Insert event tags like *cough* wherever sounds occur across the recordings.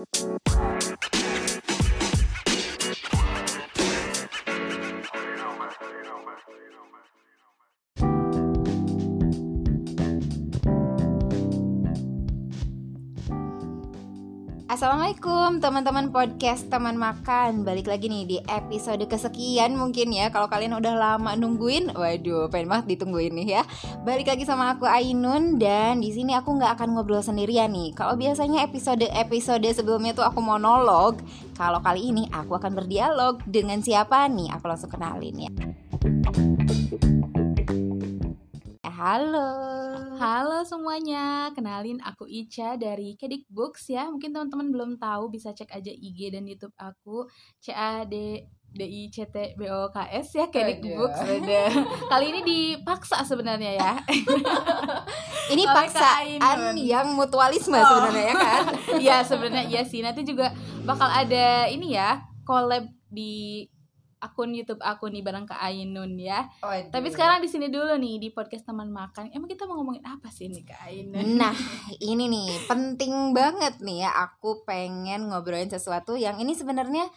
Música Assalamualaikum teman-teman podcast teman makan. Balik lagi nih di episode kesekian mungkin ya. Kalau kalian udah lama nungguin Waduh pengen banget ditungguin nih ya. Balik lagi sama aku Ainun Dan di sini aku nggak akan ngobrol sendirian nih. Kalau biasanya episode-episode sebelumnya tuh aku monolog Kalau kali ini aku akan berdialog Dengan siapa nih? Aku langsung kenalin ya Halo Halo semuanya, kenalin aku Ica dari Kedik Books ya. Mungkin teman-teman belum tahu bisa cek aja IG dan YouTube aku C A D D I C T B O K S ya Kedik Aduh. Books. Beda. Kali ini dipaksa sebenarnya ya. *laughs* Ini Oleh paksaan yang mutualisme Oh. sebenarnya ya kan *laughs* Iya sebenarnya iya sih. Nanti juga bakal ada ini ya collab di akun YouTube aku nih bareng Kak Ainun ya. Tapi sekarang di sini dulu nih di podcast teman makan. Emang kita mau ngomongin apa sih nih Kak Ainun? *laughs* Nah, ini nih penting banget nih ya. Aku pengen ngobrolin sesuatu yang ini sebenarnya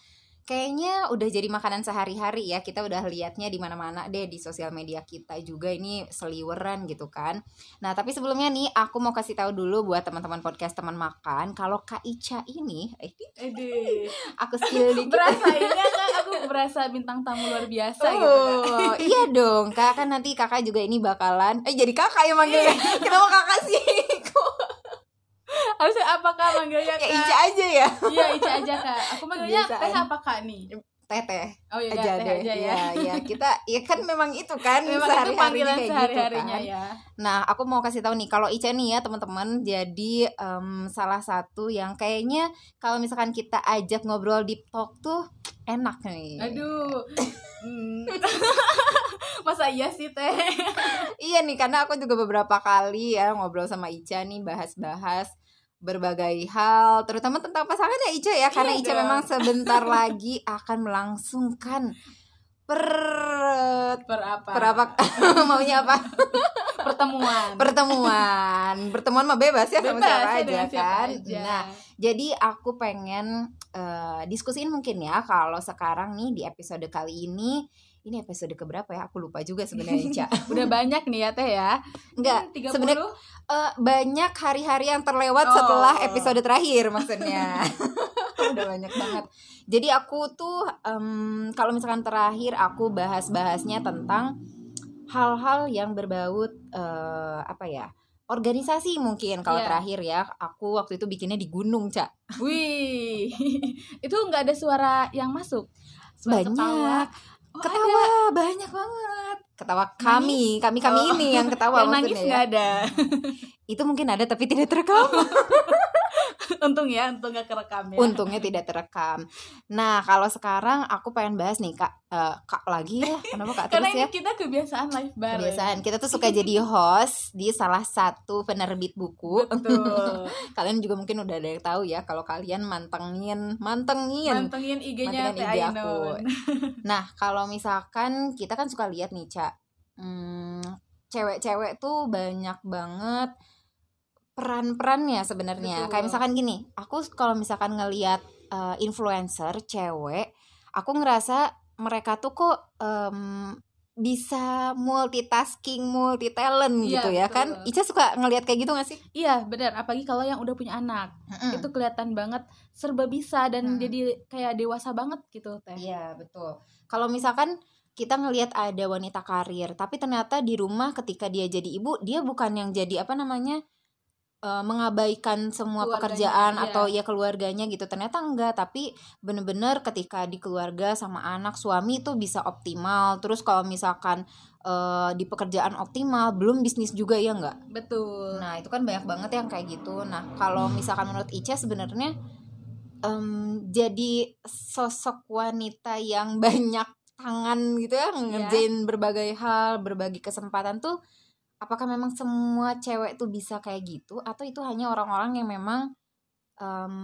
kayaknya udah jadi makanan sehari-hari ya. Kita udah liatnya di mana-mana deh di sosial media kita juga ini seliweran gitu kan. Nah, tapi sebelumnya nih aku mau kasih tahu dulu buat teman-teman podcast teman makan kalau Kak Ica ini eh Aduh. aku spill *laughs* dikit. berasa ini kan aku berasa bintang tamu luar biasa gitu kan Oh, iya dong, Kak kan nanti Kakak juga ini bakalan eh jadi Kakak yang manggilnya. Kenapa Kakak sih? Harusnya apa kak manggilnya ya kak Ica aja ya? iya Ica aja kak aku manggilnya teh apa kak nih Teteh. oh iya aja teh deh. aja ya Iya, iya. Kita ya kan memang itu kan memang itu sehari-harinya panggilan kayak sehari gitu kan. ya Nah, aku mau kasih tahu nih kalau Ica nih ya teman-teman jadi em, salah satu yang kayaknya kalau misalkan kita ajak ngobrol di talk tuh enak nih. aduh Hmm. *laughs* masa iya sih teh Iya nih karena aku juga beberapa kali ya ngobrol sama Ica nih bahas-bahas berbagai hal terutama tentang pasangannya Ica ya. Karena Iya Ica dong. memang *laughs* sebentar lagi akan melangsungkan per per apa? per apa? *laughs* Maunya apa? *laughs* Pertemuan. Pertemuan. Pertemuan mah bebas ya sama Bebas, siapa ya, aja siapa kan? aja. nah jadi aku pengen eh, diskusiin mungkin ya kalau sekarang nih di episode kali ini ini episode keberapa ya? Aku lupa juga sebenarnya Ica. *laughs* Udah banyak nih ya teh ya. Enggak sebenarnya eh, banyak hari-hari yang terlewat Oh. setelah episode terakhir maksudnya. *laughs* Udah banyak banget. Jadi aku tuh em, kalau misalkan terakhir aku bahas-bahasnya tentang hal-hal yang berbau eh, apa ya organisasi mungkin kalau Iya. terakhir ya. Aku waktu itu bikinnya di gunung cak wih. *laughs* Itu nggak ada suara yang masuk? Suara banyak. ketawa. Oh, ketawa. banyak banget. Ketawa kami. Kami kami Oh. ini yang ketawa *laughs* yang nangis ya. nggak ada. *laughs* Itu mungkin ada tapi tidak terekam *laughs* *laughs* untung ya untung nggak kerekam ya untungnya tidak terekam. Nah, kalau sekarang aku pengen bahas nih Kak, Eh, Kak lagi ya. *laughs* Kenapa Kak karena terus ini ya? kita kebiasaan live bareng Kebiasaan kita tuh suka jadi host di salah satu penerbit buku. betul *laughs* Kalian juga mungkin udah ada yang tahu ya kalau kalian mantengin, mantengin. mantengin IG-nya Mantengin IG aku. Nah, kalau misalkan kita kan suka lihat nih, Cak. Hmm, cewek-cewek tuh banyak banget peran-perannya sebenarnya. Kayak misalkan gini, aku kalau misalkan ngelihat eh, influencer cewek, aku ngerasa mereka tuh kok em, bisa multitasking, multi talent Iya, gitu ya betul. kan? Ica suka ngelihat kayak gitu gak sih? iya benar apalagi kalau yang udah punya anak Mm-mm. itu kelihatan banget serba bisa dan Hmm. jadi kayak dewasa banget gitu teh Iya betul. Kalau misalkan kita ngelihat ada wanita karir, tapi ternyata di rumah ketika dia jadi ibu, dia bukan yang jadi apa namanya eh, mengabaikan semua Keluarganya, pekerjaan iya. atau ya keluarganya gitu. Ternyata enggak, tapi bener-bener ketika di keluarga sama anak suami itu bisa optimal. Terus kalau misalkan eh, di pekerjaan optimal, belum bisnis juga ya enggak? betul Nah, itu kan banyak banget yang kayak gitu. Nah, kalau misalkan menurut Ica sebenarnya em, jadi sosok wanita yang *laughs* banyak tangan gitu ya, ngerjain berbagai hal, berbagi kesempatan tuh apakah memang semua cewek tuh bisa kayak gitu atau itu hanya orang-orang yang memang em,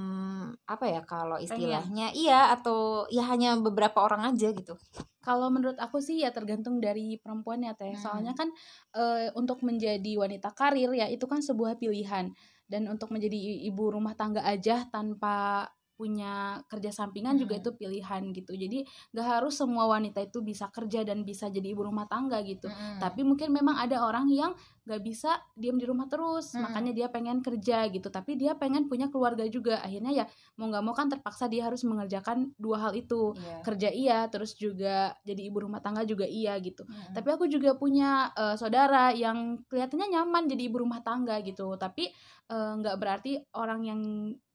apa ya kalau istilahnya iya atau ya hanya beberapa orang aja gitu. Kalau menurut aku sih ya tergantung dari perempuan ya teh. Hmm. Soalnya kan eh, untuk menjadi wanita karir ya itu kan sebuah pilihan. dan untuk menjadi ibu rumah tangga aja tanpa punya kerja sampingan hmm. juga itu pilihan gitu jadi gak harus semua wanita itu bisa kerja dan bisa jadi ibu rumah tangga gitu hmm. tapi mungkin memang ada orang yang gak bisa diam di rumah terus hmm. makanya dia pengen kerja gitu tapi dia pengen punya keluarga juga akhirnya ya mau nggak mau kan terpaksa dia harus mengerjakan dua hal itu yeah. kerja iya terus juga jadi ibu rumah tangga juga iya gitu hmm. tapi aku juga punya uh, saudara yang kelihatannya nyaman jadi ibu rumah tangga gitu tapi eh, nggak uh, berarti orang yang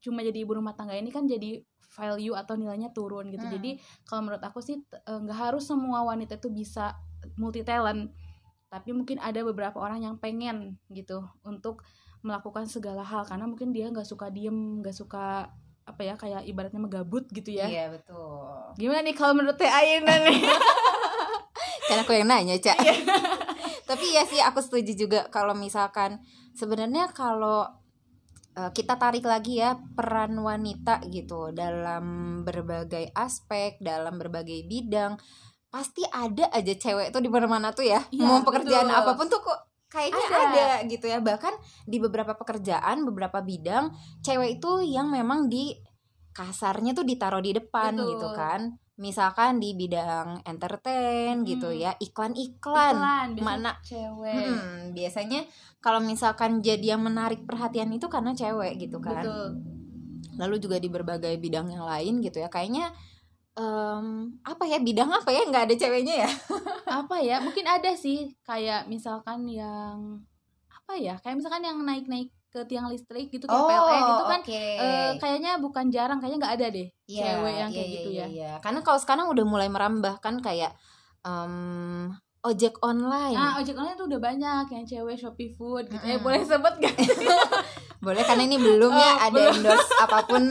cuma jadi ibu rumah tangga ini kan jadi value atau nilainya turun gitu hmm. jadi kalau menurut aku sih eh, nggak uh, harus semua wanita itu bisa multi talent tapi mungkin ada beberapa orang yang pengen gitu untuk melakukan segala hal karena mungkin dia nggak suka diem nggak suka apa ya kayak ibaratnya megabut gitu ya. Iya betul. Gimana nih kalau menurut Teh Ayana nih? *laughs* Karena aku yang nanya cak. Iya. *laughs* tapi ya sih aku setuju juga kalau misalkan sebenarnya kalau uh, kita tarik lagi ya peran wanita gitu dalam berbagai aspek dalam berbagai bidang pasti ada aja cewek tuh di mana-mana tuh ya, ya mau pekerjaan betul. apa pun tuh kok kayaknya ada. ada gitu ya bahkan di beberapa pekerjaan beberapa bidang cewek itu yang memang di kasarnya tuh ditaruh di depan betul. gitu kan misalkan di bidang entertain hmm. gitu ya iklan-iklan mana cewek hmm, biasanya kalau misalkan jadi yang menarik perhatian itu karena cewek gitu kan betul. lalu juga di berbagai bidang yang lain gitu ya kayaknya um, apa ya bidang apa ya? Nggak ada ceweknya ya? *laughs* Apa ya? Mungkin ada sih kayak misalkan yang apa ya? Kayak misalkan yang naik naik ke tiang listrik gitu kayak oh, PLN itu kan okay. uh, eh, kayaknya bukan jarang kayaknya nggak ada deh yeah, cewek yang yeah, kayak yeah, gitu yeah, ya. yeah. karena kalau sekarang udah mulai merambah kan kayak um, ojek online. Ah ojek online tuh udah banyak yang cewek shopee food gitu. Mm. eh boleh sebut gak *laughs* boleh karena ini belum ya *laughs* oh, ada belum. endorse apa pun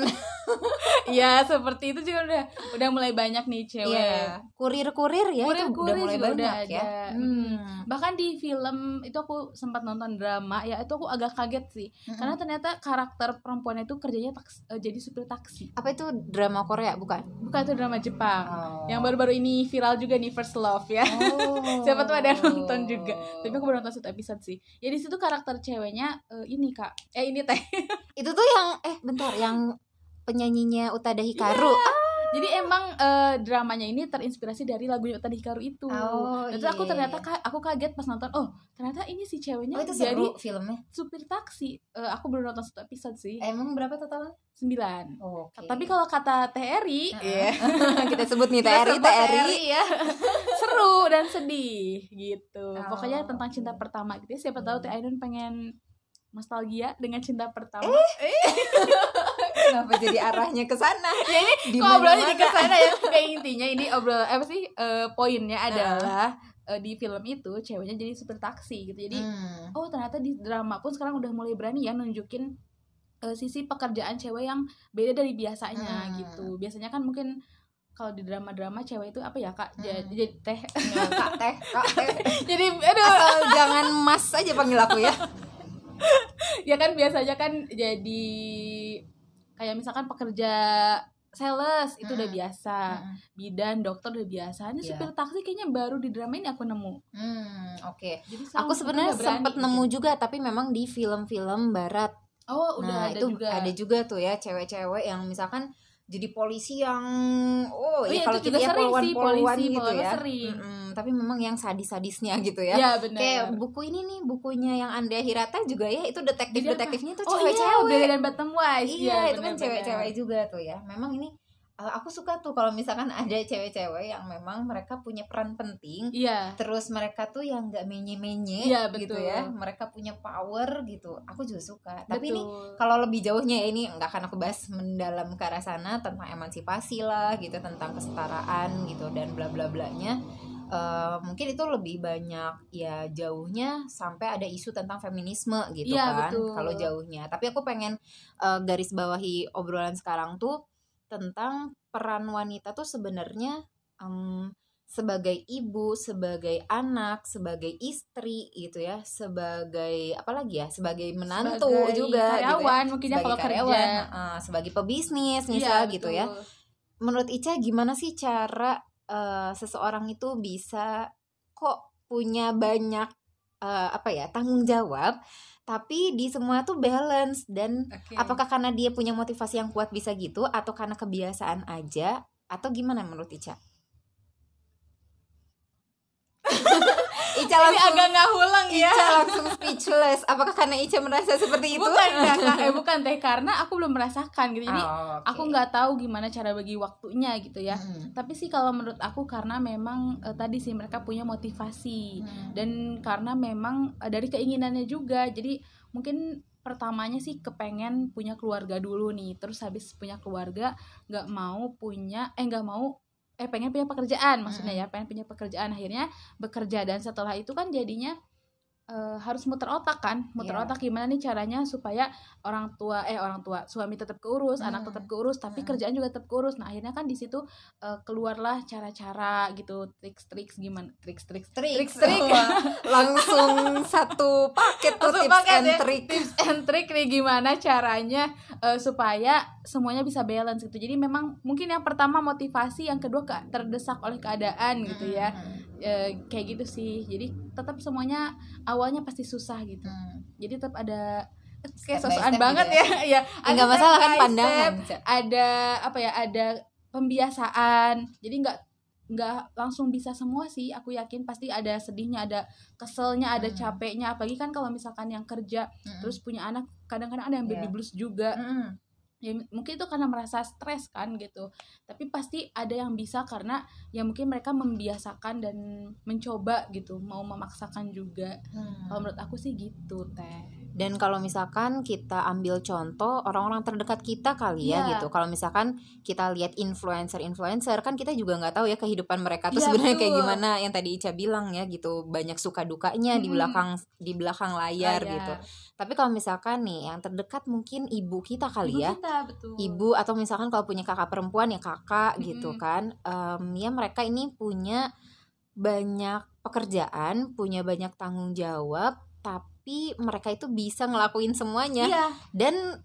ya seperti itu juga udah udah mulai banyak nih cewek. Yeah. kurir-kurir ya kurir -kurir udah mulai banyak udah ya. Hmm. bahkan di film itu aku sempat nonton drama ya itu aku agak kaget sih. Hmm. karena ternyata karakter perempuan itu kerjanya taks, uh, jadi supir taksi. Apa itu drama Korea? Bukan? Bukan itu drama Jepang. Oh. yang baru-baru ini viral juga nih First Love ya. Oh. *laughs* siapa tuh ada yang nonton juga. Tapi aku baru nonton satu episode sih. Ya di situ karakter ceweknya uh, ini kak. Eh ini teh. Itu tuh yang eh bentar yang penyanyinya Utada Hikaru. Yeah. Ah. Jadi emang uh, dramanya ini terinspirasi dari lagunya Utada Hikaru itu. Oh, Dan iya. aku ternyata aku kaget pas nonton, oh ternyata ini si ceweknya oh, itu jadi filmnya. supir taksi. Uh, aku baru nonton satu episode sih. Emang berapa totalnya? Sembilan. Oh, okay. Tapi kalau kata TRI, uh -huh. yeah. kita sebut nih TRI, sebut TRI, ya. *laughs* seru dan sedih gitu. Oh. Pokoknya tentang cinta pertama gitu. Ya. Siapa tahu Teh Ainun pengen nostalgia dengan cinta pertama. Eh? *laughs* Kenapa jadi arahnya ke sana? ya ini kok obrolannya jadi ke sana ya. Kayak intinya ini obrol apa sih uh, poinnya adalah uh, di film itu ceweknya jadi super taksi gitu. Jadi hmm. oh ternyata di drama pun sekarang udah mulai berani ya nunjukin uh, sisi pekerjaan cewek yang beda dari biasanya hmm. gitu. Biasanya kan mungkin kalau di drama-drama cewek itu apa ya kak hmm. jadi, jadi teh ya, kak teh kak teh *laughs* jadi aduh Asal jangan mas aja panggil aku ya *laughs* ya kan biasanya kan jadi kayak misalkan pekerja sales itu hmm. udah biasa hmm. bidan dokter udah biasa ini yeah. supir taksi kayaknya baru di drama ini aku nemu hmm, oke okay. aku sebenarnya sempet gitu. nemu juga tapi memang di film-film barat oh udah nah, ada itu juga ada juga tuh ya cewek-cewek yang misalkan jadi polisi yang oh, oh ya kalau kita ya poluan-poluan gitu ya. sering. Mm -hmm, tapi memang yang sadis-sadisnya *laughs* gitu ya, ya bener. kayak buku ini nih bukunya yang Andrea Hirata juga ya itu detektif detektifnya tuh cewek-cewek oh, iya, dan Bottom Wise iya ya, itu kan cewek-cewek juga tuh ya. Memang ini aku suka tuh kalau misalkan *laughs* ada cewek-cewek yang memang mereka punya peran penting iya. terus mereka tuh yang nggak menye-menye iya, gitu ya mereka punya power gitu aku juga suka. Betul. tapi ini kalau lebih jauhnya ya ini nggak akan aku bahas mendalam ke arah sana tentang emansipasi lah gitu tentang kesetaraan gitu dan bla bla blanya Uh, mungkin itu lebih banyak ya jauhnya sampai ada isu tentang feminisme gitu ya, kan kalau jauhnya. Tapi aku pengen uh, garis bawahi obrolan sekarang tuh tentang peran wanita tuh sebenarnya um, sebagai ibu, sebagai anak, sebagai istri gitu ya, sebagai apa lagi ya, sebagai menantu sebagai juga karyawan, gitu ya. mungkin ya kalau karyawan, kerja, uh, sebagai pebisnis misalnya iya, gitu ya. Menurut Ica gimana sih cara uh, seseorang itu bisa kok punya banyak uh, apa ya tanggung jawab tapi di semua tuh balance dan okay. apakah karena dia punya motivasi yang kuat bisa gitu atau karena kebiasaan aja atau gimana menurut Ica? Ica langsung Ini agak ngahulang ya. Ica langsung speechless. Apakah karena Ica merasa seperti itu? Bukan, *laughs* enggak, eh bukan teh karena aku belum merasakan gitu. Jadi oh, okay. aku nggak tahu gimana cara bagi waktunya gitu ya. Hmm. Tapi sih kalau menurut aku karena memang uh, tadi sih mereka punya motivasi hmm. dan karena memang uh, dari keinginannya juga. Jadi mungkin pertamanya sih kepengen punya keluarga dulu nih terus habis punya keluarga nggak mau punya eh nggak mau eh pengen punya pekerjaan maksudnya ya pengen punya pekerjaan. Akhirnya bekerja dan setelah itu kan jadinya uh, harus muter otak kan? Muter yeah. otak gimana nih caranya supaya orang tua eh orang tua suami tetap keurus hmm. anak tetap keurus tapi hmm. kerjaan juga tetap keurus. Nah akhirnya kan di situ uh, keluarlah cara-cara gitu trik-trik gimana? Trik-trik trik-trik langsung satu paket tuh tips paket and ya. trick. Tips and trick nih gimana caranya uh, supaya semuanya bisa balance gitu. Jadi memang mungkin yang pertama motivasi yang kedua terdesak oleh keadaan gitu ya. Hmm e, kayak gitu sih. Jadi tetap semuanya awalnya pasti susah gitu. Hmm. jadi tetap ada kayak sosokan banget gitu ya. ya, *laughs* ya nggak masalah kan pandangan ada apa ya ada pembiasaan. Jadi nggak nggak langsung bisa semua sih aku yakin. Pasti ada sedihnya ada keselnya ada hmm. capeknya. Apalagi kan kalau misalkan yang kerja hmm. terus punya anak kadang-kadang ada yang baby yeah. blues juga. Hmm ya mungkin itu karena merasa stres kan gitu. Tapi pasti ada yang bisa karena ya mungkin mereka membiasakan dan mencoba gitu. Mau memaksakan juga. Hmm. kalau menurut aku sih gitu teh. Dan kalau misalkan kita ambil contoh orang-orang terdekat kita kali ya yeah. gitu. Kalau misalkan kita lihat influencer-influencer kan kita juga nggak tahu ya kehidupan mereka tuh yeah, sebenarnya kayak gimana. Yang tadi Ica bilang ya gitu. Banyak suka dukanya hmm. di belakang di belakang layar, layar. gitu. Tapi kalau misalkan nih yang terdekat mungkin ibu kita kali ibu ya. kita, betul. ibu atau misalkan kalau punya kakak perempuan ya kakak hmm. gitu kan um, ya mereka ini punya banyak pekerjaan punya banyak tanggung jawab tapi mereka itu bisa ngelakuin semuanya iya. dan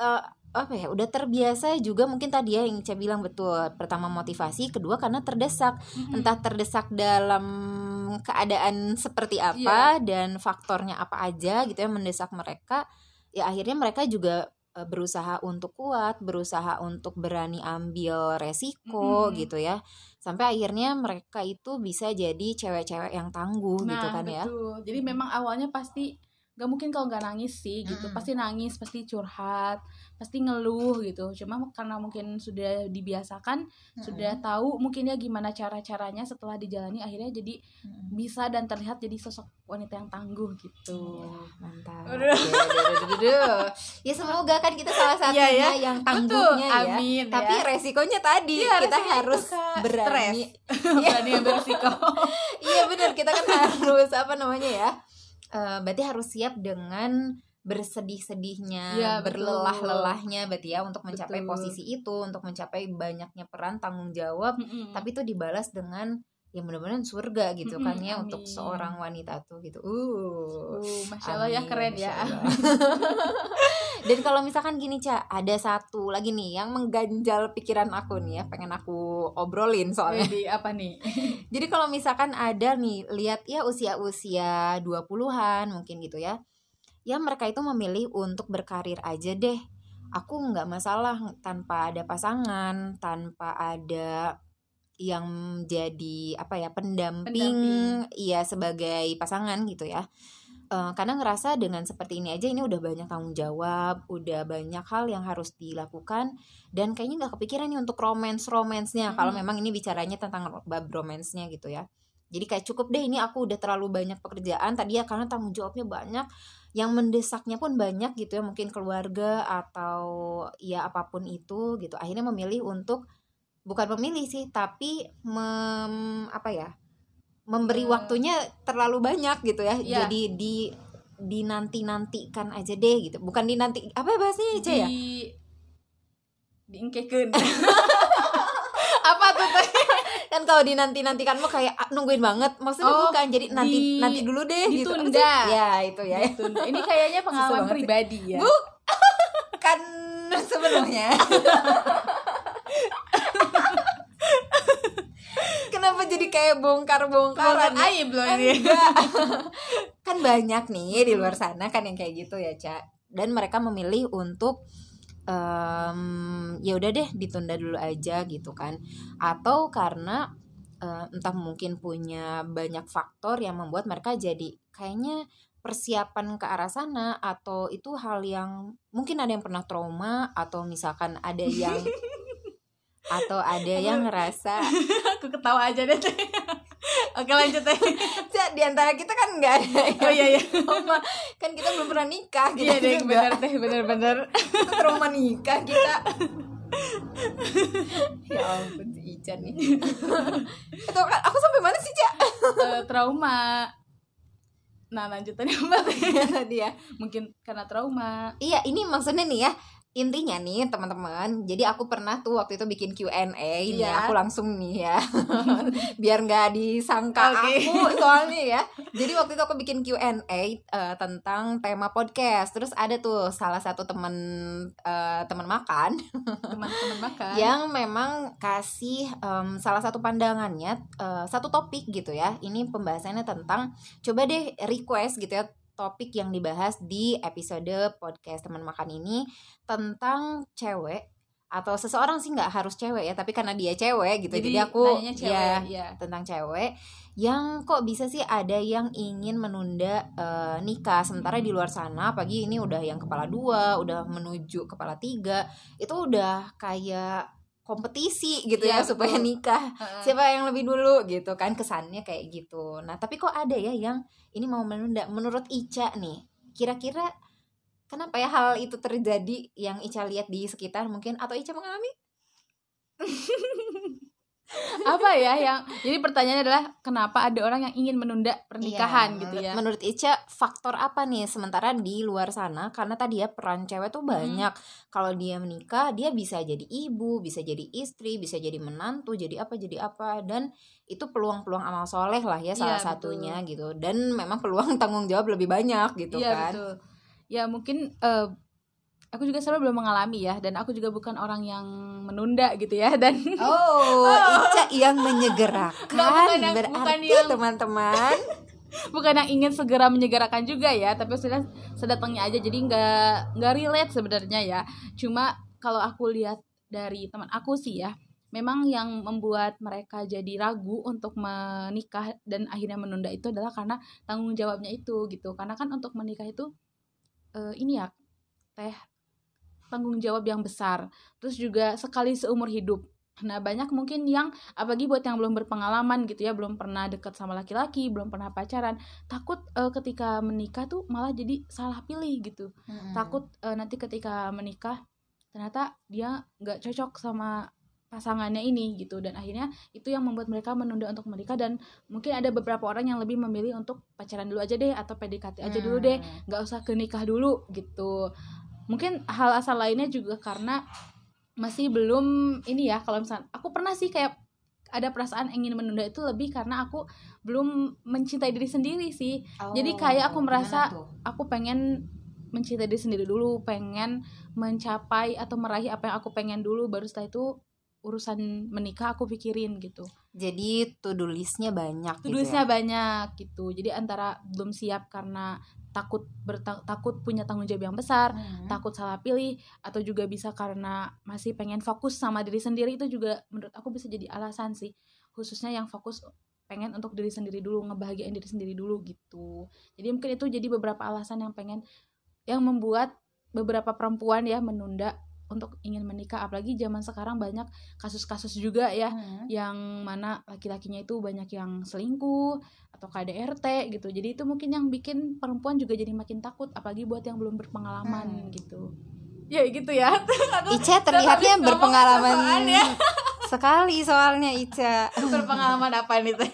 uh, apa ya udah terbiasa juga mungkin tadi ya yang saya bilang betul pertama motivasi kedua karena terdesak mm-hmm. entah terdesak dalam keadaan seperti apa yeah. dan faktornya apa aja gitu ya mendesak mereka ya akhirnya mereka juga berusaha untuk kuat berusaha untuk berani ambil resiko mm-hmm. gitu ya sampai akhirnya mereka itu bisa jadi cewek-cewek yang tangguh gitu nah, gitu kan ya. betul. ya jadi memang awalnya pasti gak mungkin kalau nggak nangis sih gitu mm. pasti nangis pasti curhat pasti ngeluh gitu cuma karena mungkin sudah dibiasakan mm. sudah tahu mungkin ya gimana cara caranya setelah dijalani akhirnya jadi mm. bisa dan terlihat jadi sosok wanita yang tangguh gitu yeah, mantap ya semoga kan kita salah satunya yeah, yeah. yang tangguhnya Betul. ya Amin, tapi ya. resikonya tadi ya, kita harus berani *laughs* berani berisiko iya benar kita kan harus apa namanya ya uh, berarti harus siap dengan bersedih-sedihnya, ya, berlelah-lelahnya berarti ya untuk mencapai betul. posisi itu, untuk mencapai banyaknya peran tanggung jawab, mm -hmm. tapi itu dibalas dengan yang benar-benar surga gitu mm -hmm, kan ya amin. untuk seorang wanita tuh gitu. Uh, uh masya Allah ya keren ya. *laughs* Dan kalau misalkan gini Ca, ada satu lagi nih yang mengganjal pikiran aku nih ya, pengen aku obrolin soalnya. Jadi apa nih? *laughs* Jadi kalau misalkan ada nih lihat ya usia-usia 20-an mungkin gitu ya. Ya mereka itu memilih untuk berkarir aja deh. Aku nggak masalah tanpa ada pasangan, tanpa ada yang jadi apa ya pendamping, pendamping. iya sebagai pasangan gitu ya uh, karena ngerasa dengan seperti ini aja ini udah banyak tanggung jawab udah banyak hal yang harus dilakukan dan kayaknya nggak kepikiran nih untuk romance romansnya hmm. kalau memang ini bicaranya tentang bab romansnya gitu ya jadi kayak cukup deh ini aku udah terlalu banyak pekerjaan tadi ya karena tanggung jawabnya banyak yang mendesaknya pun banyak gitu ya mungkin keluarga atau ya apa pun itu gitu akhirnya memilih untuk bukan memilih sih tapi mem, apa ya memberi uh, waktunya terlalu banyak gitu ya. Yeah. jadi di dinanti nantikan aja deh gitu. Bukan dinanti apa bahasanya aja ya? Diingkeken. *laughs* Apa tuh kan kalau dinanti nantikan mau kayak ah, nungguin banget. Maksudnya oh, bukan jadi nanti di, nanti dulu deh gitu. ditunda. gitu. ya itu ya. Ditunda. ini kayaknya pengalaman pribadi ya. Bu *laughs* kan *laughs* sebenarnya Kenapa jadi kayak bongkar-bongkaran? Bongkar aib loh ini. kan *laughs* kan banyak nih di luar sana kan yang kayak gitu ya cak dan mereka memilih untuk um, ya udah deh ditunda dulu aja gitu kan atau karena uh, entah mungkin punya banyak faktor yang membuat mereka jadi kayaknya persiapan ke arah sana atau itu hal yang mungkin ada yang pernah trauma atau misalkan ada yang *laughs* atau ada yang *laughs* ngerasa aku ketawa aja deh. *laughs* Oke lanjut deh. *laughs* Di antara kita kan nggak ada oh iya iya. Trauma kan kita belum pernah nikah gitu iya deh benar deh benar benar trauma nikah kita. Ya ampun si Ica nih. Kan aku sampai mana sih Cak? Uh, trauma. Nah lanjutannya apa? Tadi ya. Mungkin karena trauma. Iya ini maksudnya nih ya intinya nih teman-teman jadi aku pernah tuh waktu itu bikin Q&A ini yeah. aku langsung nih ya. *laughs* Biar nggak disangka okay. aku soalnya ya. Jadi waktu itu aku bikin Q&A uh, tentang tema podcast. Terus ada tuh salah satu teman uh, teman makan. Teman-teman makan. Yang memang kasih um, salah satu pandangannya uh, satu topik gitu ya. Ini pembahasannya tentang coba deh request gitu ya topik yang dibahas di episode podcast teman makan ini tentang cewek atau seseorang sih nggak harus cewek ya tapi karena dia cewek gitu jadi, jadi aku cewek, ya, ya tentang cewek yang kok bisa sih ada yang ingin menunda uh, nikah sementara di luar sana pagi ini udah yang kepala dua udah menuju kepala tiga itu udah kayak kompetisi gitu ya, ya supaya nikah. Siapa yang lebih dulu gitu kan kesannya kayak gitu. Nah tapi kok ada ya yang ini mau menunda menurut Ica nih kira-kira kenapa ya hal itu terjadi yang Ica lihat di sekitar mungkin? Atau Ica mengalami *laughs* apa ya yang jadi pertanyaannya adalah kenapa ada orang yang ingin menunda pernikahan ya, gitu ya menurut Ica faktor apa nih sementara di luar sana karena tadi ya peran cewek tuh banyak hmm. kalau dia menikah dia bisa jadi ibu bisa jadi istri bisa jadi menantu jadi apa jadi apa dan itu peluang-peluang amal soleh lah ya salah ya, satunya betul. gitu dan memang peluang *laughs* tanggung jawab lebih banyak gitu ya, kan betul. ya mungkin uh, aku juga selalu belum mengalami ya dan aku juga bukan orang yang menunda gitu ya dan oh, *laughs* oh. Ica yang menyegerakan. Nggak, bukan yang, berarti teman-teman. *laughs* Bukan yang ingin segera menyegerakan juga ya tapi sudah sedatangnya aja jadi nggak nggak relate sebenarnya ya. Cuma kalau aku lihat dari teman aku sih ya memang yang membuat mereka jadi ragu untuk menikah dan akhirnya menunda itu adalah karena tanggung jawabnya itu gitu. Karena kan untuk menikah itu uh, ini ya teh tanggung jawab yang besar. Terus juga sekali seumur hidup. Nah banyak mungkin yang apalagi buat yang belum berpengalaman gitu ya belum pernah dekat sama laki-laki belum pernah pacaran takut uh, ketika menikah tuh malah jadi salah pilih gitu. Hmm. takut uh, nanti ketika menikah ternyata dia nggak cocok sama pasangannya ini gitu. Dan akhirnya itu yang membuat mereka menunda untuk menikah dan mungkin ada beberapa orang yang lebih memilih untuk pacaran dulu aja deh atau PDKT aja dulu deh. Hmm. nggak usah ke nikah dulu gitu mungkin hal asal lainnya juga karena masih belum ini ya kalau misalnya aku pernah sih kayak ada perasaan ingin menunda itu lebih karena aku belum mencintai diri sendiri sih. Oh, jadi kayak aku merasa aku pengen mencintai diri sendiri dulu pengen mencapai atau meraih apa yang aku pengen dulu baru setelah itu urusan menikah aku pikirin gitu jadi to do listnya banyak to do gitu listnya ya? banyak gitu jadi antara belum siap karena takut takut punya tanggung jawab yang besar hmm. takut salah pilih atau juga bisa karena masih pengen fokus sama diri sendiri itu juga menurut aku bisa jadi alasan sih khususnya yang fokus pengen untuk diri sendiri dulu ngebahagiain diri sendiri dulu gitu jadi mungkin itu jadi beberapa alasan yang pengen yang membuat beberapa perempuan ya menunda untuk ingin menikah apalagi zaman sekarang banyak kasus-kasus juga ya hmm. yang mana laki-lakinya itu banyak yang selingkuh atau KDRT gitu jadi itu mungkin yang bikin perempuan juga jadi makin takut apalagi buat yang belum berpengalaman hmm. gitu ya gitu ya *laughs* Ica terlihatnya berpengalaman ya. *laughs* sekali soalnya Ica berpengalaman apa nih teh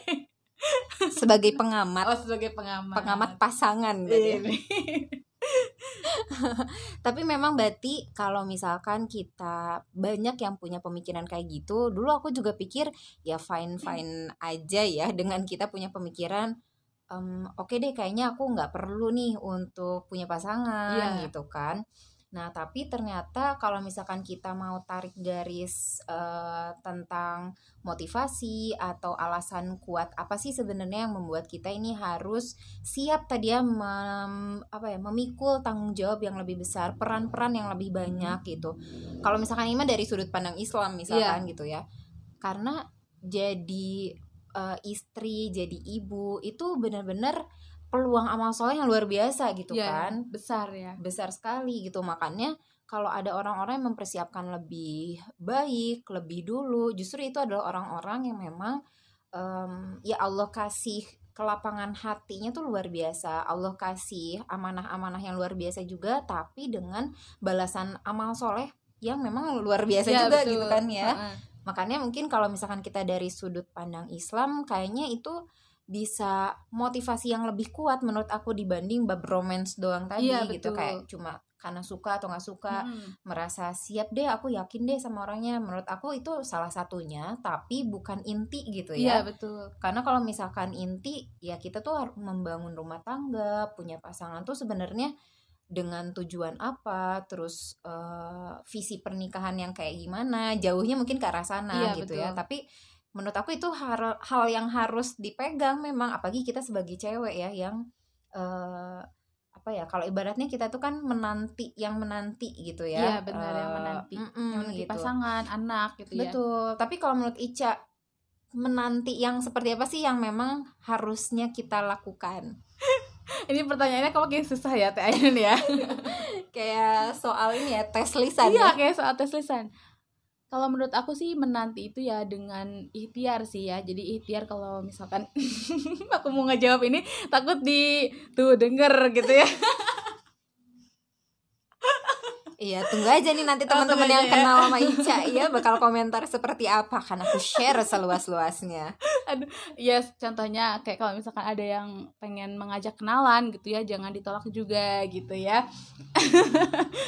sebagai pengamat oh sebagai pengamat pengamat pasangan gitu. *laughs* Tapi memang berarti kalau misalkan kita banyak yang punya pemikiran kayak gitu, dulu aku juga pikir ya fine fine aja ya *laughs* dengan kita punya pemikiran um, oke okay deh kayaknya aku nggak perlu nih untuk punya pasangan yeah. gitu kan. Nah, tapi ternyata kalau misalkan kita mau tarik garis uh, tentang motivasi atau alasan kuat apa sih sebenarnya yang membuat kita ini harus siap tadi ya mem, apa ya memikul tanggung jawab yang lebih besar, peran-peran yang lebih banyak gitu. Kalau misalkan ini dari sudut pandang Islam misalkan yeah. gitu ya. Karena jadi uh, istri, jadi ibu itu benar-benar peluang amal soleh yang luar biasa gitu ya, kan. besar ya. Besar sekali gitu. Makanya kalau ada orang-orang yang mempersiapkan lebih baik lebih dulu justru itu adalah orang-orang yang memang um, ya Allah kasih kelapangan hatinya tuh luar biasa. Allah kasih amanah-amanah yang luar biasa juga tapi dengan balasan amal soleh yang memang luar biasa ya, juga betul. gitu kan ya. Uh -uh. makanya mungkin kalau misalkan kita dari sudut pandang Islam kayaknya itu bisa motivasi yang lebih kuat menurut aku dibanding bab romance doang tadi iya, gitu kayak cuma karena suka atau nggak suka hmm. merasa siap deh aku yakin deh sama orangnya menurut aku itu salah satunya tapi bukan inti gitu ya iya, betul karena kalau misalkan inti ya kita tuh harus membangun rumah tangga punya pasangan tuh sebenarnya dengan tujuan apa terus uh, visi pernikahan yang kayak gimana jauhnya mungkin ke arah sana iya, gitu ya. betul. ya tapi menurut aku itu hal hal yang harus dipegang memang apalagi kita sebagai cewek ya yang uh, apa ya kalau ibaratnya kita tuh kan menanti yang menanti gitu ya iya benar uh, yang menanti mm -mm, yang menanti gitu. pasangan anak gitu betul. ya betul tapi kalau menurut Ica menanti yang seperti apa sih yang memang harusnya kita lakukan *laughs* ini pertanyaannya kok kayak susah ya Teh Ainun ya *laughs* kayak soal ini ya tes lisan iya ya? kayak soal tes lisan kalau menurut aku sih menanti itu ya dengan ikhtiar sih ya jadi ikhtiar kalau misalkan *laughs* aku mau ngejawab ini takut di tuh denger gitu ya *laughs* Iya, tunggu aja nih nanti oh, teman-teman yang ya. kenal sama Ica *laughs* ya bakal komentar seperti apa kan aku share seluas-luasnya. Aduh, ya contohnya kayak kalau misalkan ada yang pengen mengajak kenalan gitu ya, jangan ditolak juga gitu ya.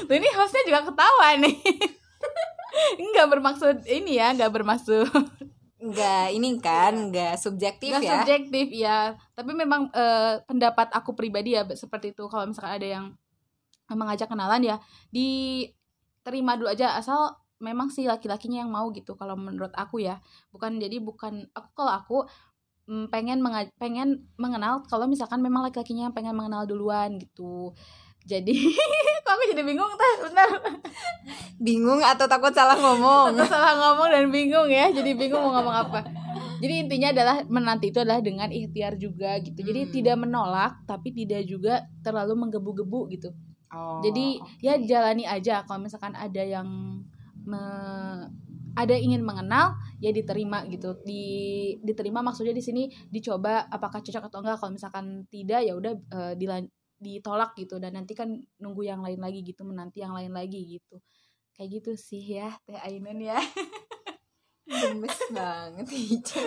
Tuh ini hostnya juga ketawa nih Enggak bermaksud ini ya, enggak bermaksud Enggak, ini kan enggak subjektif enggak ya. subjektif ya. Tapi memang uh, pendapat aku pribadi ya seperti itu. Kalau misalkan ada yang mengajak kenalan ya, diterima dulu aja asal memang si laki-lakinya yang mau gitu kalau menurut aku ya. Bukan jadi bukan aku kalau aku mm, pengen pengen mengenal kalau misalkan memang laki-lakinya yang pengen mengenal duluan gitu jadi *laughs* kok aku jadi bingung teh? Benar *laughs* bingung atau takut salah ngomong? Takut salah ngomong dan bingung ya. Jadi bingung mau ngomong apa. Jadi intinya adalah menanti itu adalah dengan ikhtiar juga gitu. Jadi hmm. tidak menolak tapi tidak juga terlalu menggebu-gebu gitu. Oh, jadi okay. ya jalani aja. Kalau misalkan ada yang me ada ingin mengenal ya diterima gitu. Di diterima maksudnya di sini dicoba apakah cocok atau enggak. Kalau misalkan tidak ya udah uh, dilan ditolak gitu dan nanti kan nunggu yang lain lagi gitu menanti yang lain lagi gitu kayak gitu sih ya teh Ainun ya *laughs* gemes banget Ica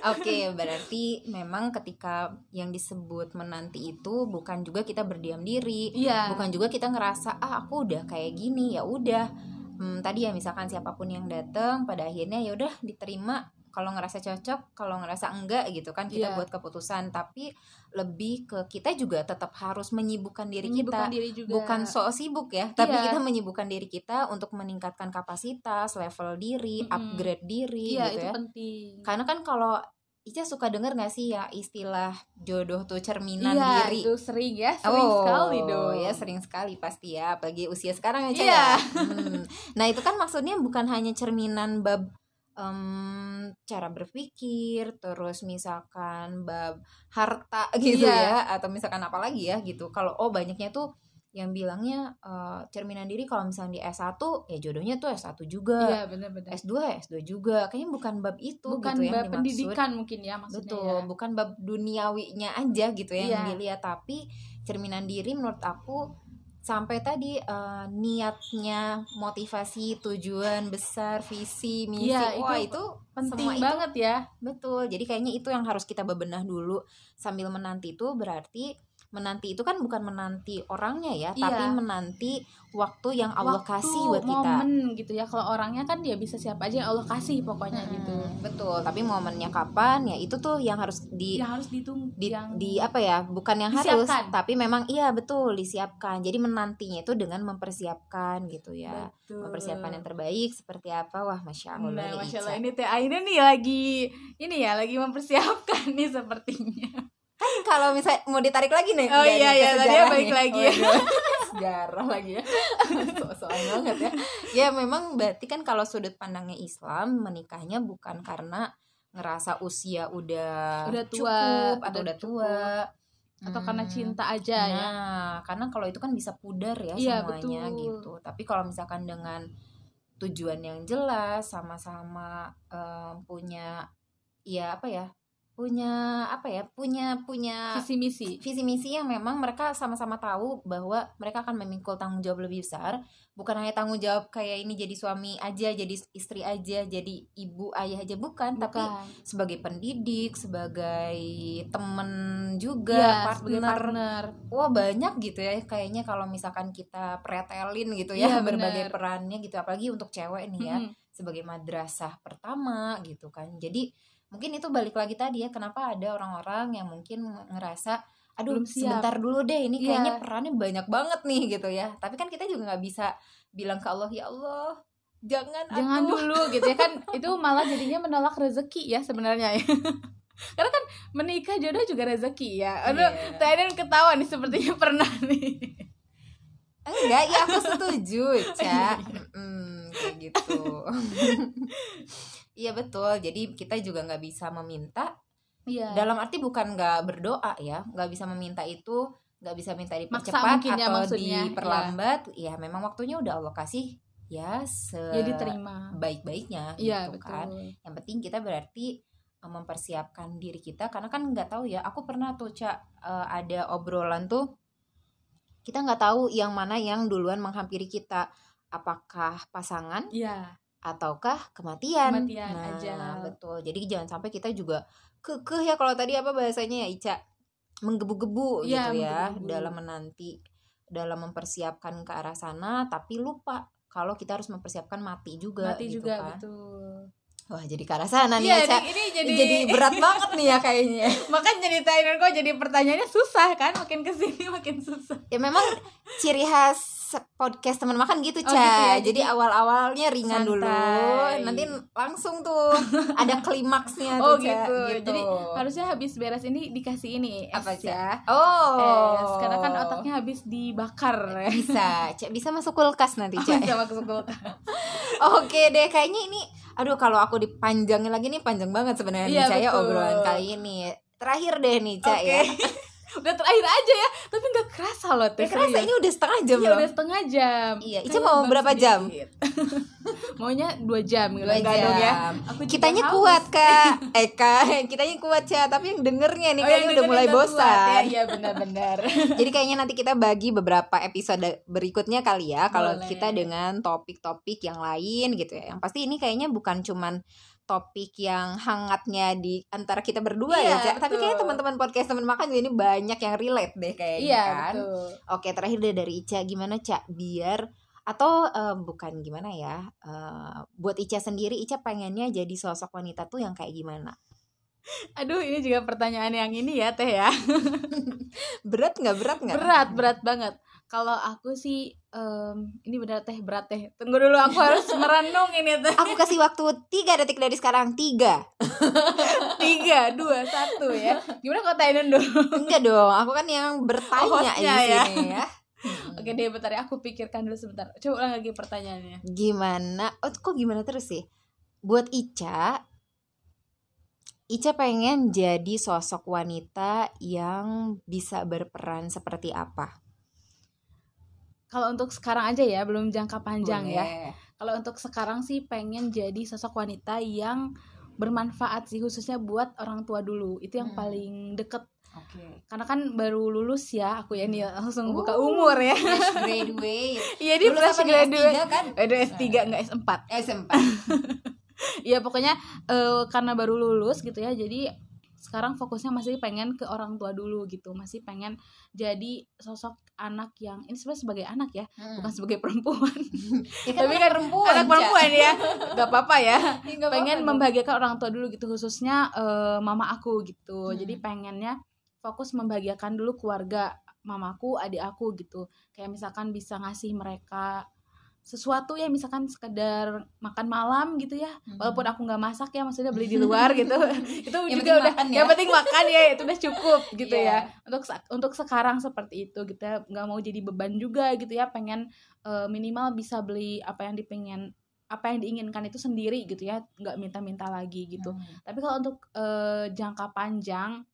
Oke, berarti memang ketika yang disebut menanti itu bukan juga kita berdiam diri, iya. bukan juga kita ngerasa ah aku udah kayak gini ya udah. Hmm, tadi ya misalkan siapa pun yang datang pada akhirnya ya udah diterima kalau ngerasa cocok kalau ngerasa enggak gitu kan kita yeah. buat keputusan tapi lebih ke kita juga tetap harus menyibukkan diri menyibukkan kita diri juga. bukan so sibuk ya tapi yeah. kita menyibukkan diri kita untuk meningkatkan kapasitas level diri mm -hmm. upgrade diri yeah, gitu itu ya penting karena kan kalau Ica suka denger gak sih ya istilah jodoh tuh cerminan iya, diri? itu sering ya, sering oh, sekali dong. ya sering sekali pasti ya, bagi usia sekarang ya, Iya. ya. Hmm. Nah itu kan maksudnya bukan hanya cerminan bab um, cara berpikir terus misalkan bab harta *laughs* gitu iya. ya atau misalkan apa lagi ya gitu kalau oh banyaknya tuh yang bilangnya uh, cerminan diri kalau misalnya di S1 ya jodohnya tuh S1 juga. Iya, benar-benar. S2 ya S2 juga. Kayaknya bukan bab itu bukan gitu bab yang pendidikan mungkin ya maksudnya. Betul, ya. bukan bab duniawinya aja gitu ya iya. yang dilihat tapi cerminan diri menurut aku sampai tadi uh, niatnya motivasi tujuan besar visi misi ya, wah itu, itu penting banget itu, ya. betul. Jadi kayaknya itu yang harus kita bebenah dulu. Sambil menanti itu berarti menanti itu kan bukan menanti orangnya ya iya. tapi menanti waktu yang Allah waktu, kasih buat kita. momen gitu ya. Kalau orangnya kan dia bisa siapa aja yang Allah kasih pokoknya hmm, gitu. betul. Tapi momennya kapan ya itu tuh yang harus di yang harus ditunggu di, yang di apa ya bukan yang disiapkan. harus tapi memang iya betul disiapkan. Jadi menantinya itu dengan mempersiapkan gitu ya. Betul. mempersiapkan yang terbaik seperti apa wah masya Allah nah, masya Allah ini teh akhirnya nih lagi ini ya lagi mempersiapkan nih sepertinya kalau misalnya mau ditarik lagi nih oh iya iya tadi baik lagi. Ya oh, *laughs* sejarah lagi ya. *laughs* Soal banget ya. Ya memang berarti kan kalau sudut pandangnya Islam menikahnya bukan karena ngerasa usia udah udah tua cukup atau udah tua. atau hmm. karena cinta aja nah, ya karena kalau itu kan bisa pudar ya iya, semuanya betul. gitu. Tapi kalau misalkan dengan tujuan yang jelas sama-sama um, punya ya apa ya punya apa ya punya punya visi misi visi misi yang memang mereka sama-sama tahu bahwa mereka akan memikul tanggung jawab lebih besar bukan hanya tanggung jawab kayak ini jadi suami aja jadi istri aja jadi ibu ayah aja bukan, bukan. tapi sebagai pendidik sebagai temen juga ya, partner. partner wah banyak gitu ya kayaknya kalau misalkan kita pretelin gitu ya, ya *laughs* berbagai bener. perannya gitu apalagi untuk cewek nih ya hmm. sebagai madrasah pertama gitu kan jadi mungkin itu balik lagi tadi ya kenapa ada orang-orang yang mungkin ngerasa aduh Belum siap. sebentar dulu deh ini iya. kayaknya perannya banyak banget nih gitu ya tapi kan kita juga nggak bisa bilang ke Allah ya Allah jangan jangan aku. dulu gitu ya kan itu malah jadinya menolak rezeki ya sebenarnya ya *laughs* karena kan menikah jodoh juga rezeki ya aduh yeah. tadi ketawa nih sepertinya pernah nih enggak ya aku setuju *laughs* cak mm, kayak gitu *laughs* Iya betul. Jadi kita juga nggak bisa meminta. Iya. Dalam arti bukan nggak berdoa ya, nggak bisa meminta itu, nggak bisa minta dipercepat ya atau ya, diperlambat. Iya. ya memang waktunya udah Allah kasih ya se ya diterima baik-baiknya ya, gitu betul. kan. Yang penting kita berarti e, mempersiapkan diri kita karena kan nggak tahu ya. Aku pernah tuh cak uh, ada obrolan tuh kita nggak tahu yang mana yang duluan menghampiri kita apakah pasangan ya ataukah kematian. Kematian nah, aja. betul. Jadi jangan sampai kita juga kekeh ya kalau tadi apa bahasanya ya Ica menggebu-gebu ya, gitu ya menggebu. dalam menanti dalam mempersiapkan ke arah sana tapi lupa kalau kita harus mempersiapkan mati juga mati gitu juga kan. betul Wah jadi ke arah sana nih ya, Ini jadi jadi berat banget nih ya kayaknya. *laughs* Makan jadi Thailand kok jadi pertanyaannya susah kan, makin ke sini makin susah. Ya memang ciri khas podcast teman makan gitu, Ca. Oh, gitu ya? Jadi, awal-awalnya ringan santai. dulu, nanti langsung tuh ada *laughs* klimaksnya oh, tuh, gitu. gitu. Jadi harusnya habis beres ini dikasih ini apa, Ca? Oh. Es, karena kan otaknya habis dibakar. Bisa, Ca. Bisa masuk kulkas nanti, Ca. *laughs* Oh, bisa masuk kulkas. Oke deh, kayaknya ini aduh kalau aku dipanjangin lagi nih panjang banget sebenarnya iya, nih, Ca, ya obrolan kali ini. Terakhir deh nih, Ca okay. ya *laughs* udah terakhir aja ya. Tapi nggak kerasa loh teh kerasa ini udah setengah jam iya, loh. udah setengah jam. Iya Ica mau berapa jam? *laughs* Maunya dua jam dua jam dong ya. Aku kitanya kuat kak. *laughs* Eh kak kitanya kuat ya tapi yang dengernya nih oh, kayaknya udah mulai bosan ya, iya benar-benar. *laughs* Jadi kayaknya nanti kita bagi beberapa episode berikutnya kali ya kalau kita dengan topik-topik yang lain gitu ya. Yang pasti ini kayaknya bukan cuman topik yang hangatnya di antara kita berdua ya, iya, ya, Cak. Tapi kayaknya teman-teman podcast teman makan juga ini banyak yang relate deh kayaknya iya, kan. Betul. Oke, terakhir deh dari Ica. Gimana Cak biar atau uh, bukan gimana ya uh, buat Ica sendiri Ica pengennya jadi sosok wanita tuh yang kayak gimana? Aduh ini juga pertanyaan yang ini ya Teh ya. *laughs* Berat nggak? Berat nggak? Berat berat banget kalau aku sih um, ini benar teh berat teh. Tunggu dulu aku *laughs* harus merenung ini teh. Aku kasih waktu tiga detik dari sekarang tiga. *laughs* Tiga dua satu ya. Gimana kau tanyain dulu? Enggak dong aku kan yang bertanya di ya. sini ya. Hmm. *laughs* Oke deh bentar ya aku pikirkan dulu sebentar. Coba ulang lagi pertanyaannya. Gimana? Oh kok gimana terus sih? Buat Ica Ica pengen jadi sosok wanita yang bisa berperan seperti apa? Kalau untuk sekarang aja ya belum jangka panjang ya. Boleh. ya kalau untuk sekarang sih pengen jadi sosok wanita yang bermanfaat sih khususnya buat orang tua dulu itu yang hmm. paling deket Okay. Karena kan baru lulus ya aku ya nih langsung uh, buka umur ya. Fresh *laughs* graduate. Iya di fresh graduate. kan? Aduh S3 enggak S4. S4. Iya pokoknya uh, karena baru lulus gitu ya. Jadi sekarang fokusnya masih pengen ke orang tua dulu gitu masih pengen jadi sosok anak yang ini sebenarnya sebagai anak ya hmm. bukan sebagai perempuan. *laughs* Ya kan tapi kan perempuan anak perempuan ya. Nggak apa-apa ya, *laughs* ya pengen apa membahagiakan orang tua dulu gitu khususnya uh, mama aku gitu. Hmm. jadi pengennya fokus membahagiakan dulu keluarga mamaku adik aku gitu. Kayak misalkan bisa ngasih mereka sesuatu ya misalkan sekedar makan malam gitu ya hmm. walaupun aku nggak masak ya maksudnya beli di luar gitu *laughs* itu yang juga udah ya. yang penting makan ya itu udah cukup *laughs* gitu yeah. ya untuk untuk sekarang seperti itu gitu ya nggak mau jadi beban juga gitu ya pengen uh, minimal bisa beli apa yang dipengen apa yang diinginkan itu sendiri gitu ya nggak minta-minta lagi gitu hmm. tapi kalau untuk uh, jangka panjang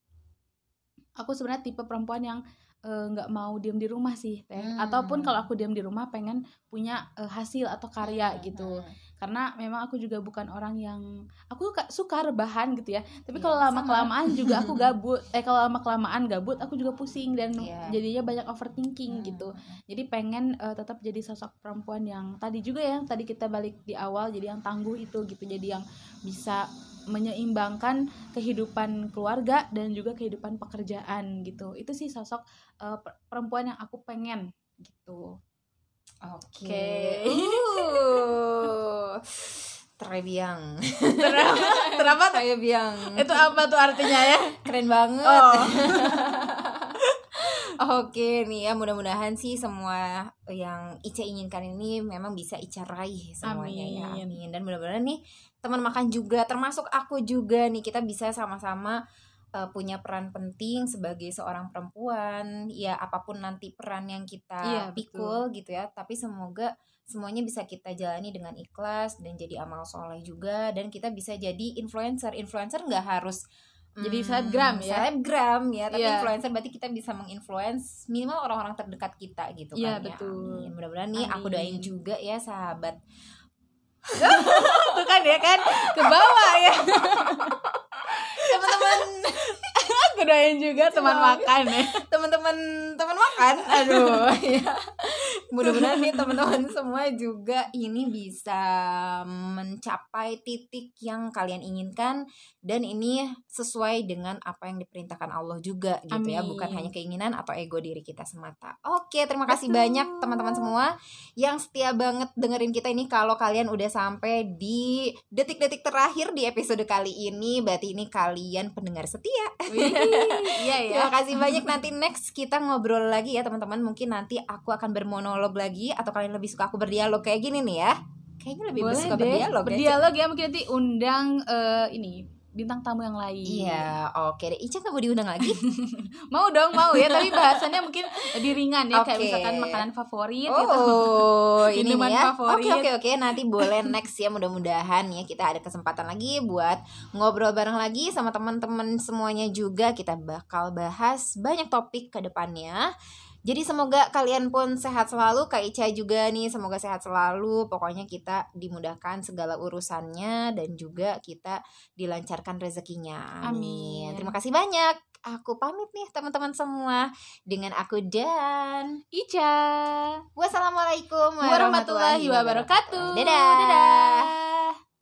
aku sebenarnya tipe perempuan yang nggak uh, mau diam di rumah sih teh hmm. ataupun kalau aku diam di rumah pengen punya uh, hasil atau karya hmm. gitu karena memang aku juga bukan orang yang aku suka rebahan gitu ya tapi kalau yeah, lama kelamaan juga aku *laughs* gabut eh kalau lama kelamaan gabut aku juga pusing dan yeah. jadinya banyak overthinking hmm. gitu jadi pengen uh, tetap jadi sosok perempuan yang tadi juga ya tadi kita balik di awal jadi yang tangguh itu gitu jadi yang bisa menyeimbangkan kehidupan keluarga dan juga kehidupan pekerjaan gitu itu sih sosok uh, perempuan yang aku pengen gitu oke okay. uh. Trebiang Kenapa? Trebiang Itu apa tuh artinya ya? Keren banget oh. *laughs* Oke nih ya mudah-mudahan sih semua yang Ica inginkan ini memang bisa Ica raih semuanya ya. Amin. ya Amin Dan mudah-mudahan nih teman makan juga termasuk aku juga nih kita bisa sama-sama uh, punya peran penting sebagai seorang perempuan ya apa pun nanti peran yang kita iya, pikul betul. gitu ya tapi semoga semuanya bisa kita jalani dengan ikhlas dan jadi amal soleh juga dan kita bisa jadi influencer influencer nggak harus jadi hmm, selebgram ya selebgram ya tapi yeah. influencer berarti kita bisa menginfluence minimal orang-orang terdekat kita gitu yeah, kan ya betul. mudah-mudahan nih Amin. aku doain juga ya sahabat *laughs* tuh kan ya kan ke bawah ya *laughs* teman-teman aku doain juga teman makan ya. *laughs* Teman-teman teman makan. Aduh *laughs* ya mudah-mudahan nih teman-teman semua juga ini bisa mencapai titik yang kalian inginkan dan ini sesuai dengan apa yang diperintahkan Allah juga gitu ya, Amin. ya bukan hanya keinginan atau ego diri kita semata. Oke terima kasih Betul. banyak teman-teman semua yang setia banget dengerin kita ini kalau kalian udah sampai di detik-detik terakhir di episode kali ini. Berarti ini kalian pendengar setia iya ya terima kasih banyak nanti next kita ngobrol lagi ya teman-teman mungkin nanti aku akan bermonolog monolog lagi atau kalian lebih suka aku berdialog kayak gini nih ya? Kayaknya lebih Boleh suka deh. berdialog. Ya, berdialog ya, ya mungkin nanti undang uh, ini bintang tamu yang lain. Iya, oke deh. Ica mau diundang lagi? *laughs* mau dong, mau ya. Tapi bahasannya mungkin lebih ringan ya, okay. kayak misalkan makanan favorit oh, gitu. Oh, *laughs* ini ya. Oke, oke, oke. Nanti boleh next ya. Mudah-mudahan ya kita ada kesempatan lagi buat ngobrol bareng lagi sama teman-teman semuanya juga. Kita bakal bahas banyak topik ke depannya. Jadi semoga kalian pun sehat selalu, Kak Ica juga nih semoga sehat selalu. Pokoknya kita dimudahkan segala urusannya dan juga kita dilancarkan rezekinya. Amin. Amin. Terima kasih banyak. Aku pamit nih teman-teman semua dengan aku dan Ica. Wassalamualaikum warahmatullahi wabarakatuh. Dadah. Dadah.